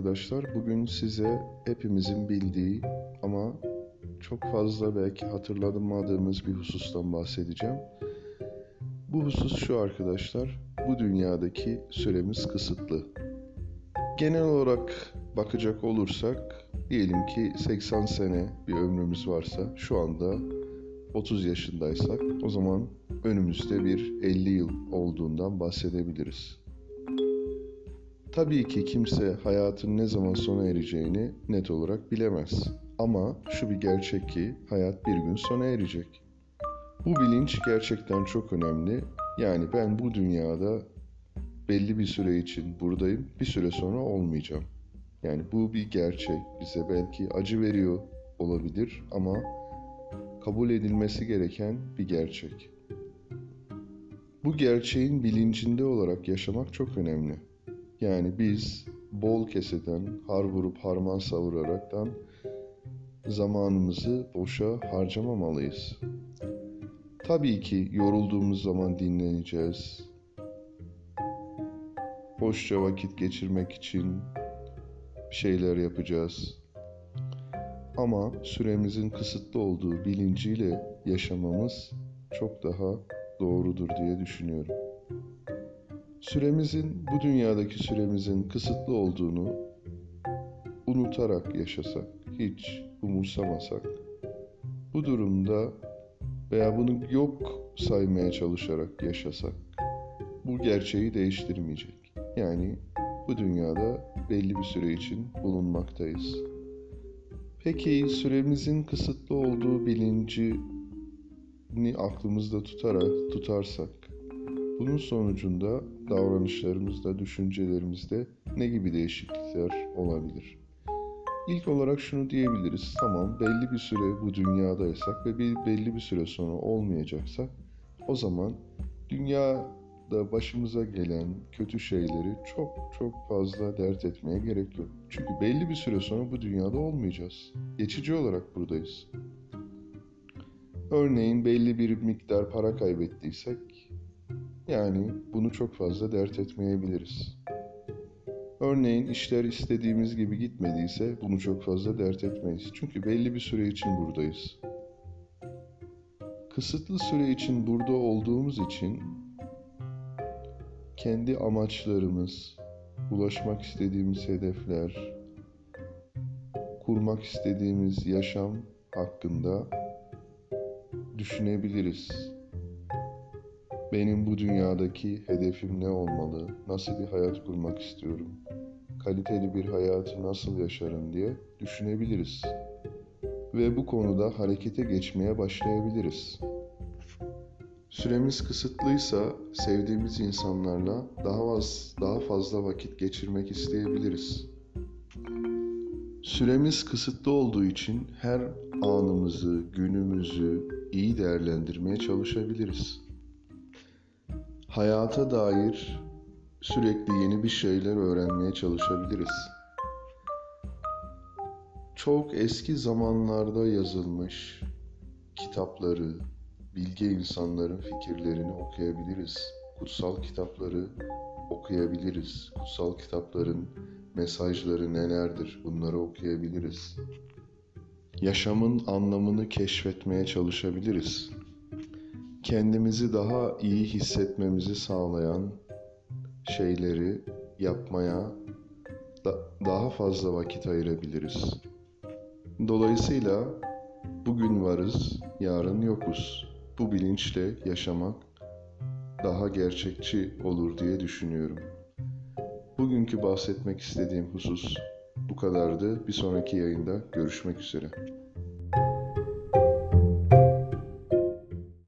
arkadaşlar. Bugün size hepimizin bildiği ama çok fazla belki hatırlamadığımız bir husustan bahsedeceğim. Bu husus şu arkadaşlar. Bu dünyadaki süremiz kısıtlı. Genel olarak bakacak olursak diyelim ki 80 sene bir ömrümüz varsa şu anda 30 yaşındaysak o zaman önümüzde bir 50 yıl olduğundan bahsedebiliriz. Tabii ki kimse hayatın ne zaman sona ereceğini net olarak bilemez. Ama şu bir gerçek ki hayat bir gün sona erecek. Bu bilinç gerçekten çok önemli. Yani ben bu dünyada belli bir süre için buradayım, bir süre sonra olmayacağım. Yani bu bir gerçek. Bize belki acı veriyor olabilir ama kabul edilmesi gereken bir gerçek. Bu gerçeğin bilincinde olarak yaşamak çok önemli. Yani biz bol keseden, har vurup harman savuraraktan zamanımızı boşa harcamamalıyız. Tabii ki yorulduğumuz zaman dinleneceğiz. Boşça vakit geçirmek için bir şeyler yapacağız. Ama süremizin kısıtlı olduğu bilinciyle yaşamamız çok daha doğrudur diye düşünüyorum. Süremizin, bu dünyadaki süremizin kısıtlı olduğunu unutarak yaşasak, hiç umursamasak, bu durumda veya bunu yok saymaya çalışarak yaşasak, bu gerçeği değiştirmeyecek. Yani bu dünyada belli bir süre için bulunmaktayız. Peki süremizin kısıtlı olduğu bilincini aklımızda tutarak tutarsak bunun sonucunda davranışlarımızda, düşüncelerimizde ne gibi değişiklikler olabilir? İlk olarak şunu diyebiliriz. Tamam belli bir süre bu dünyadaysak ve bir belli bir süre sonra olmayacaksak o zaman dünyada başımıza gelen kötü şeyleri çok çok fazla dert etmeye gerek yok. Çünkü belli bir süre sonra bu dünyada olmayacağız. Geçici olarak buradayız. Örneğin belli bir miktar para kaybettiysek yani bunu çok fazla dert etmeyebiliriz. Örneğin işler istediğimiz gibi gitmediyse bunu çok fazla dert etmeyiz. Çünkü belli bir süre için buradayız. Kısıtlı süre için burada olduğumuz için kendi amaçlarımız, ulaşmak istediğimiz hedefler, kurmak istediğimiz yaşam hakkında düşünebiliriz. Benim bu dünyadaki hedefim ne olmalı? Nasıl bir hayat kurmak istiyorum? Kaliteli bir hayatı nasıl yaşarım diye düşünebiliriz. Ve bu konuda harekete geçmeye başlayabiliriz. Süremiz kısıtlıysa sevdiğimiz insanlarla daha az daha fazla vakit geçirmek isteyebiliriz. Süremiz kısıtlı olduğu için her anımızı, günümüzü iyi değerlendirmeye çalışabiliriz hayata dair sürekli yeni bir şeyler öğrenmeye çalışabiliriz. Çok eski zamanlarda yazılmış kitapları, bilge insanların fikirlerini okuyabiliriz. Kutsal kitapları okuyabiliriz. Kutsal kitapların mesajları nelerdir? Bunları okuyabiliriz. Yaşamın anlamını keşfetmeye çalışabiliriz kendimizi daha iyi hissetmemizi sağlayan şeyleri yapmaya da daha fazla vakit ayırabiliriz. Dolayısıyla bugün varız, yarın yokuz. Bu bilinçle yaşamak daha gerçekçi olur diye düşünüyorum. Bugünkü bahsetmek istediğim husus bu kadardı. Bir sonraki yayında görüşmek üzere.